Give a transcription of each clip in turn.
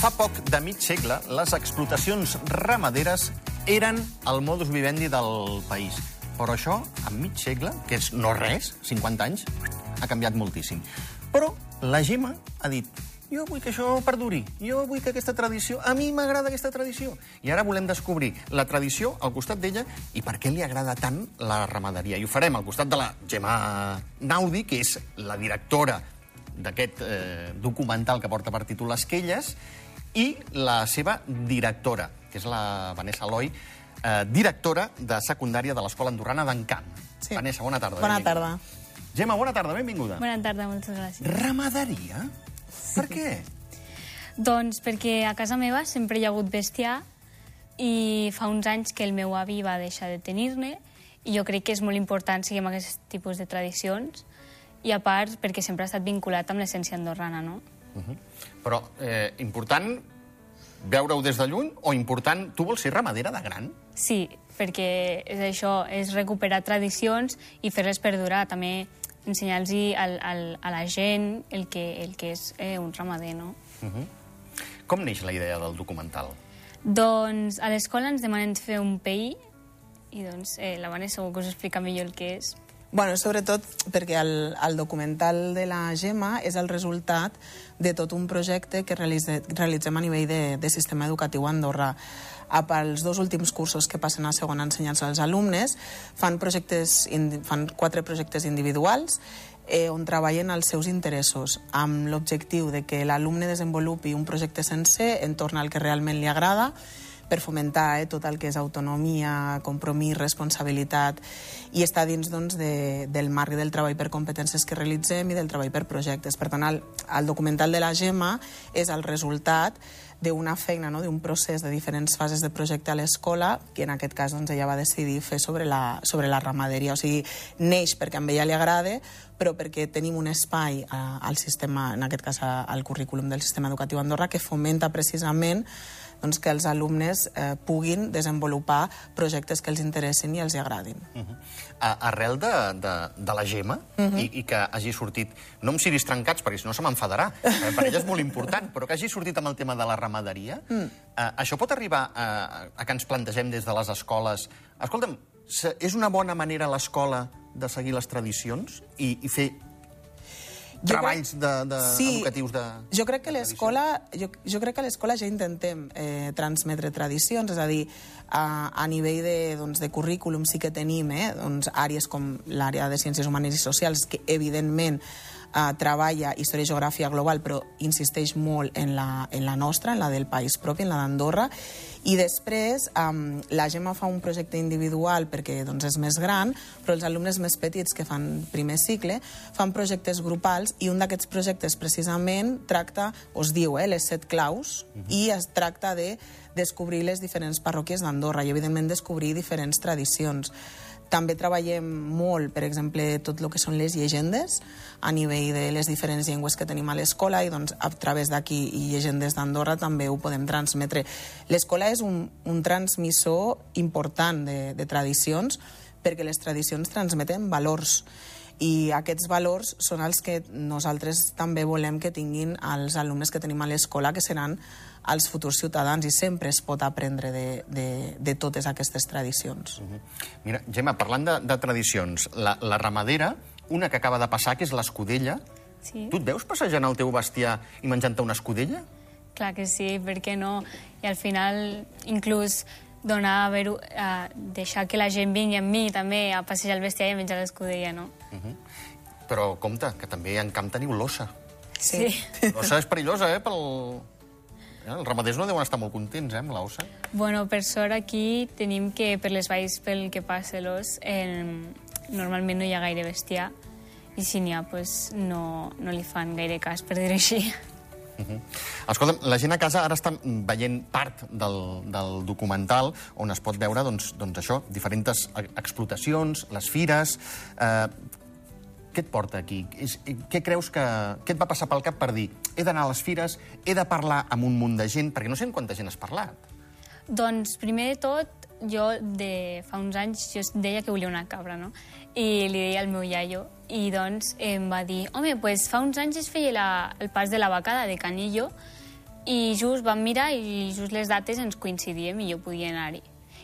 Fa poc de mig segle, les explotacions ramaderes eren el modus vivendi del país. Però això, en mig segle, que és no res, 50 anys, ha canviat moltíssim. Però la Gemma ha dit jo vull que això perduri, jo vull que aquesta tradició... A mi m'agrada aquesta tradició. I ara volem descobrir la tradició al costat d'ella i per què li agrada tant la ramaderia. I ho farem al costat de la Gemma Naudi, que és la directora d'aquest eh, documental que porta per títol Esquelles, i la seva directora, que és la Vanessa Eloi, eh, directora de secundària de l'Escola Andorrana d'Encamp. Sí. Vanessa, bona tarda. Bona tarda. Gemma, bona tarda, benvinguda. Bona tarda, moltes gràcies. Ramaderia? Per què? Doncs perquè a casa meva sempre hi ha hagut bestiar i fa uns anys que el meu avi va deixar de tenir-ne i jo crec que és molt important seguir amb aquest tipus de tradicions i a part perquè sempre ha estat vinculat amb l'essència andorrana, no? Uh -huh. Però eh, important veure-ho des de lluny o important... Tu vols ser ramadera de gran? Sí, perquè és això, és recuperar tradicions i fer-les perdurar. També ensenyar-los a la gent el que, el que és eh, un ramader, no? Uh -huh. Com neix la idea del documental? Doncs a l'escola ens demanen fer un PI i doncs eh, la Vanessa segur que us explica millor el que és. Bueno, sobretot perquè el, el documental de la Gemma és el resultat de tot un projecte que realitze, realitzem a nivell de, de sistema educatiu a Andorra. A pels dos últims cursos que passen a segona ensenyança als alumnes fan, projectes, fan quatre projectes individuals eh, on treballen els seus interessos amb l'objectiu de que l'alumne desenvolupi un projecte sencer en torn al que realment li agrada per fomentar eh, tot el que és autonomia, compromís, responsabilitat i està dins doncs, de, del marc del treball per competències que realitzem i del treball per projectes. Per tant, el, el documental de la Gemma és el resultat d'una feina, no? d'un procés de diferents fases de projecte a l'escola, que en aquest cas doncs, ella va decidir fer sobre la, sobre la ramaderia. O sigui, neix perquè a ella li agrada, però perquè tenim un espai eh, al sistema, en aquest cas al currículum del sistema educatiu a Andorra, que fomenta precisament doncs, que els alumnes eh, puguin desenvolupar projectes que els interessin i els agradin. Uh -huh. a, arrel de, de, de la Gemma, uh -huh. i, i que hagi sortit, no amb ciris trencats, perquè si no se m'enfadarà, eh, per ella és molt important, però que hagi sortit amb el tema de la ramaderia, mm. eh, això pot arribar a, a que ens plantegem des de les escoles... Escolta'm, és una bona manera l'escola de seguir les tradicions i, i fer treballs de, de, sí, educatius de... Jo crec que l'escola jo, jo crec que l'escola ja intentem eh, transmetre tradicions, és a dir, a, a nivell de, doncs, de currículum sí que tenim eh, doncs, àrees com l'àrea de Ciències Humanes i Socials, que evidentment eh, treballa història i geografia global, però insisteix molt en la, en la nostra, en la del país propi, en la d'Andorra, i després um, la Gemma fa un projecte individual perquè doncs, és més gran, però els alumnes més petits que fan primer cicle fan projectes grupals i un d'aquests projectes precisament tracta, us diu, eh, les set claus, uh -huh. i es tracta de descobrir les diferents parròquies d'Andorra i, evidentment, descobrir diferents tradicions. També treballem molt, per exemple, tot el que són les llegendes a nivell de les diferents llengües que tenim a l'escola i doncs, a través d'aquí i llegendes d'Andorra també ho podem transmetre. L'escola és un, un transmissor important de, de tradicions perquè les tradicions transmeten valors i aquests valors són els que nosaltres també volem que tinguin els alumnes que tenim a l'escola, que seran els futurs ciutadans i sempre es pot aprendre de, de, de totes aquestes tradicions. Uh -huh. Mira, Gemma, parlant de, de tradicions, la, la ramadera, una que acaba de passar, que és l'escudella, sí. tu et veus passejant el teu bestiar i menjant-te una escudella? Clar que sí, per què no? I al final, inclús donar a, ver a deixar que la gent vingui amb mi també a passejar el bestiar i a menjar l'escudella, no? Uh -huh. Però compte, que també en camp teniu l'ossa. Sí. sí. L'ossa és perillosa, eh, pel, Eh, els ramaders no deuen estar molt contents, eh, amb l'ossa. Bueno, per sort aquí tenim que per les valls pel que passa l'os eh, normalment no hi ha gaire bestiar i si n'hi ha, pues, no, no li fan gaire cas, per dir-ho així. Uh -huh. Escolta, la gent a casa ara està veient part del, del documental on es pot veure, doncs, doncs això, diferents explotacions, les fires... Eh, què et porta aquí? És, què creus que... Què et va passar pel cap per dir he d'anar a les fires, he de parlar amb un munt de gent, perquè no sé en quanta gent has parlat. Doncs, primer de tot, jo de fa uns anys jo deia que volia una cabra, no? I li deia al meu iaio, i doncs em va dir, home, pues fa uns anys es feia la, el pas de la vacada de Canillo, i just vam mirar i just les dates ens coincidíem i jo podia anar-hi.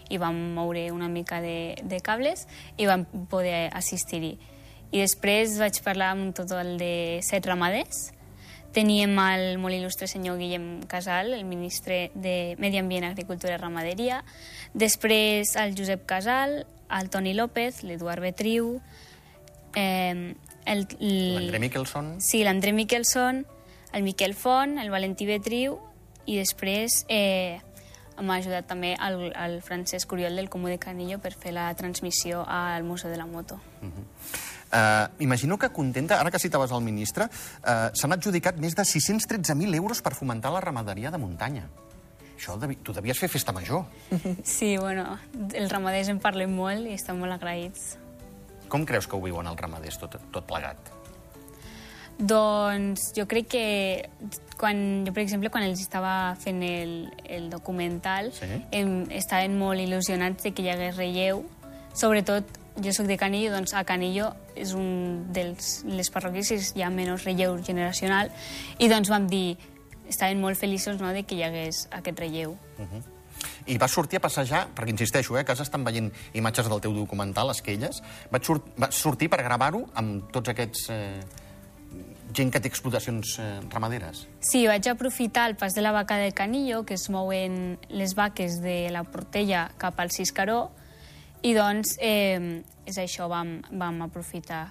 I vam moure una mica de, de cables i vam poder assistir-hi. I després vaig parlar amb tot el de set ramaders. Teníem el molt il·lustre senyor Guillem Casal, el ministre de Medi Ambient, Agricultura i Ramaderia. Després el Josep Casal, el Toni López, l'Eduard Betriu, eh, el, L'André Miquelson. Sí, l'André Miquelson, el Miquel Font, el Valentí Betriu i després eh, m'ha ajudat també el, el Francesc Oriol del Comú de Canillo per fer la transmissió al Museu de la Moto. Uh, imagino que contenta, ara que citaves el ministre, uh, s'han adjudicat més de 613.000 euros per fomentar la ramaderia de muntanya. Això devi, tu devies fer festa major. Sí, bueno, els ramaders en parlem molt i estan molt agraïts. Com creus que ho viuen els ramaders, tot, tot plegat? Doncs jo crec que quan, jo, per exemple, quan els estava fent el, el documental, Sí. em, estaven molt il·lusionats de que hi hagués relleu. Sobretot, jo sóc de Canillo, doncs a Canillo és un dels les parròquies que hi ha menys relleu generacional, i doncs vam dir, estaven molt feliços no, de que hi hagués aquest relleu. I vas sortir a passejar, perquè insisteixo, eh, a casa estan veient imatges del teu documental, Esquelles, vaig, sur vas sortir per gravar-ho amb tots aquests... Eh, gent que té explotacions eh, ramaderes. Sí, vaig aprofitar el pas de la vaca del Canillo, que es mouen les vaques de la Portella cap al Ciscaró, i doncs eh, és això, vam, vam aprofitar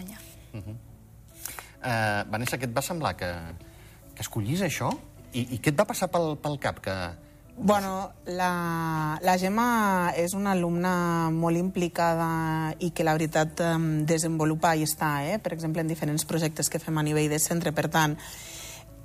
allà. Eh, Vanessa, què et va semblar que, que escollís això? I, I què et va passar pel, pel cap? Que... Bueno, la, la Gemma és una alumna molt implicada i que la veritat desenvolupa i està, eh? per exemple, en diferents projectes que fem a nivell de centre. Per tant,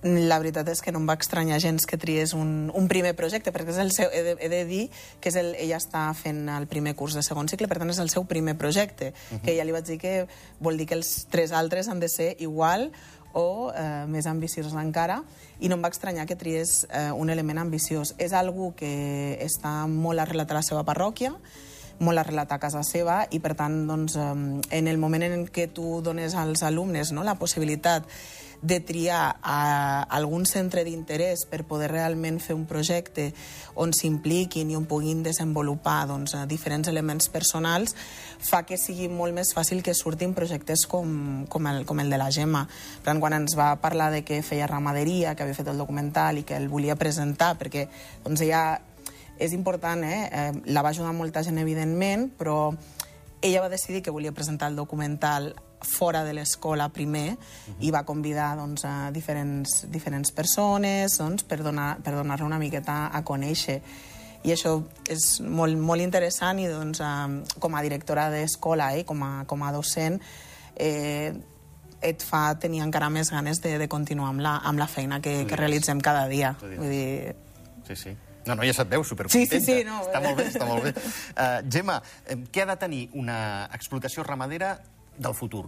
la veritat és que no em va estranyar gens que triés un, un primer projecte, perquè és el seu, he, de, he de dir que és el, ella està fent el primer curs de segon cicle, per tant és el seu primer projecte, uh -huh. que ja li vaig dir que vol dir que els tres altres han de ser igual o eh, més ambiciosos encara, i no em va estranyar que triés eh, un element ambiciós. És algú que està molt arrelat a la seva parròquia, molt arrelat a casa seva i, per tant, doncs, en el moment en què tu dones als alumnes no, la possibilitat de triar a algun centre d'interès per poder realment fer un projecte on s'impliquin i on puguin desenvolupar doncs, eh, diferents elements personals, fa que sigui molt més fàcil que surtin projectes com, com, el, com el de la Gemma. Per tant, quan ens va parlar de que feia ramaderia, que havia fet el documental i que el volia presentar, perquè doncs, ella és important, eh? la va ajudar molta gent, evidentment, però ella va decidir que volia presentar el documental fora de l'escola primer uh -huh. i va convidar doncs, a diferents, diferents persones doncs, per donar-la per donar una miqueta a conèixer. I això és molt, molt interessant i doncs, eh, com a directora d'escola i eh, com, a, com a docent eh, et fa tenir encara més ganes de, de continuar amb la, amb la feina que, que realitzem cada dia. Vull dir, Sí, sí. No, no, ja se't veu Sí, supercontenta. sí, sí, no. Està molt bé, està molt bé. Uh, Gemma, eh, què ha de tenir una explotació ramadera del futur?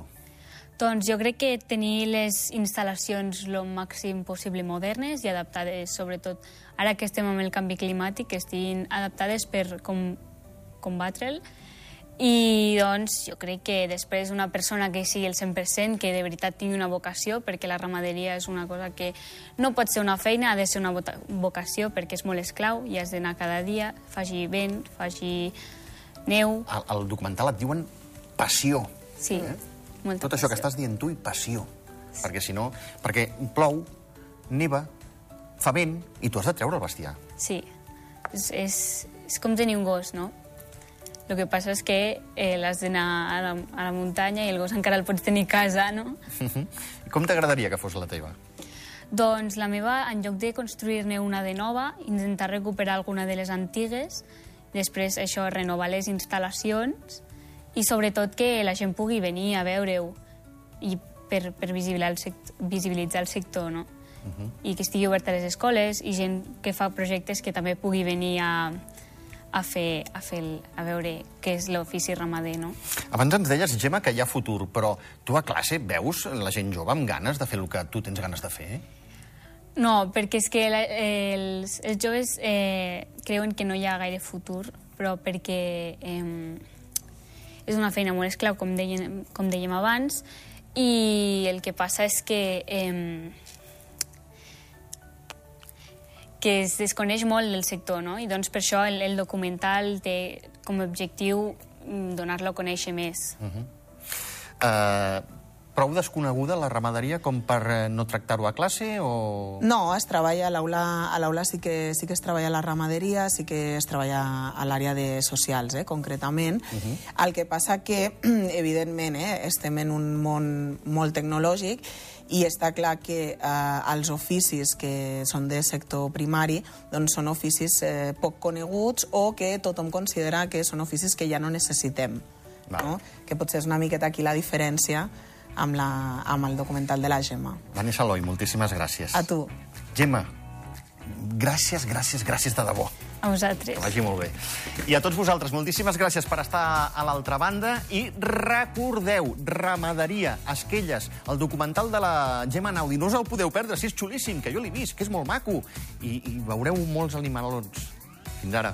Doncs jo crec que tenir les instal·lacions el màxim possible modernes i adaptades, sobretot ara que estem amb el canvi climàtic, que estiguin adaptades per com, combatre'l. I doncs jo crec que després una persona que sigui el 100%, que de veritat tingui una vocació, perquè la ramaderia és una cosa que no pot ser una feina, ha de ser una vocació perquè és molt esclau i has d'anar cada dia, faci vent, faci neu... Al, al documental et diuen passió. Sí, molta Tot això que passió. estàs dient tu i passió. Perquè si no... Perquè plou, neva, fa vent i tu has de treure el bestiar. Sí, és, és, és com tenir un gos, no? El que passa és que eh, l'has d'anar a, la, a la muntanya i el gos encara el pots tenir a casa, no? I com t'agradaria que fos la teva? Doncs la meva, en lloc de construir-ne una de nova, intentar recuperar alguna de les antigues, després això, renovar les instal·lacions i sobretot que la gent pugui venir a veure-ho i per, per visibilitzar, el sector, visibilitzar el sector, no? I que estigui obert a les escoles i gent que fa projectes que també pugui venir a, a, fer, a, fer el, a veure què és l'ofici ramader, no? Abans ens deies, Gemma, que hi ha futur, però tu a classe veus la gent jove amb ganes de fer el que tu tens ganes de fer? No, perquè és que la, els, els joves eh, creuen que no hi ha gaire futur, però perquè eh, és una feina molt esclau, com dèiem, com dèiem abans, i el que passa és que eh, que es desconeix molt del sector, no? I doncs per això el, el documental té com a objectiu mm, donar-lo a conèixer més. Uh -huh. uh, prou desconeguda la ramaderia com per eh, no tractar-ho a classe o... No, es treballa a l'aula, a l'aula sí que sí que es treballa la ramaderia, sí que es treballa a l'àrea de socials, eh, concretament. Uh -huh. El que passa que, evidentment, eh, estem en un món molt tecnològic i està clar que eh, els oficis que són de sector primari doncs són oficis eh, poc coneguts o que tothom considera que són oficis que ja no necessitem. No? Que potser és una miqueta aquí la diferència amb, la, amb el documental de la Gemma. Vanessa Eloi, moltíssimes gràcies. A tu. Gemma, gràcies, gràcies, gràcies de debò. A vosaltres. Que vagi molt bé. I a tots vosaltres, moltíssimes gràcies per estar a l'altra banda. I recordeu, Ramaderia, Esquelles, el documental de la Gemma Naudi. No us el podeu perdre, si és xulíssim, que jo l'he vist, que és molt maco. I, i veureu molts animalons. Fins ara.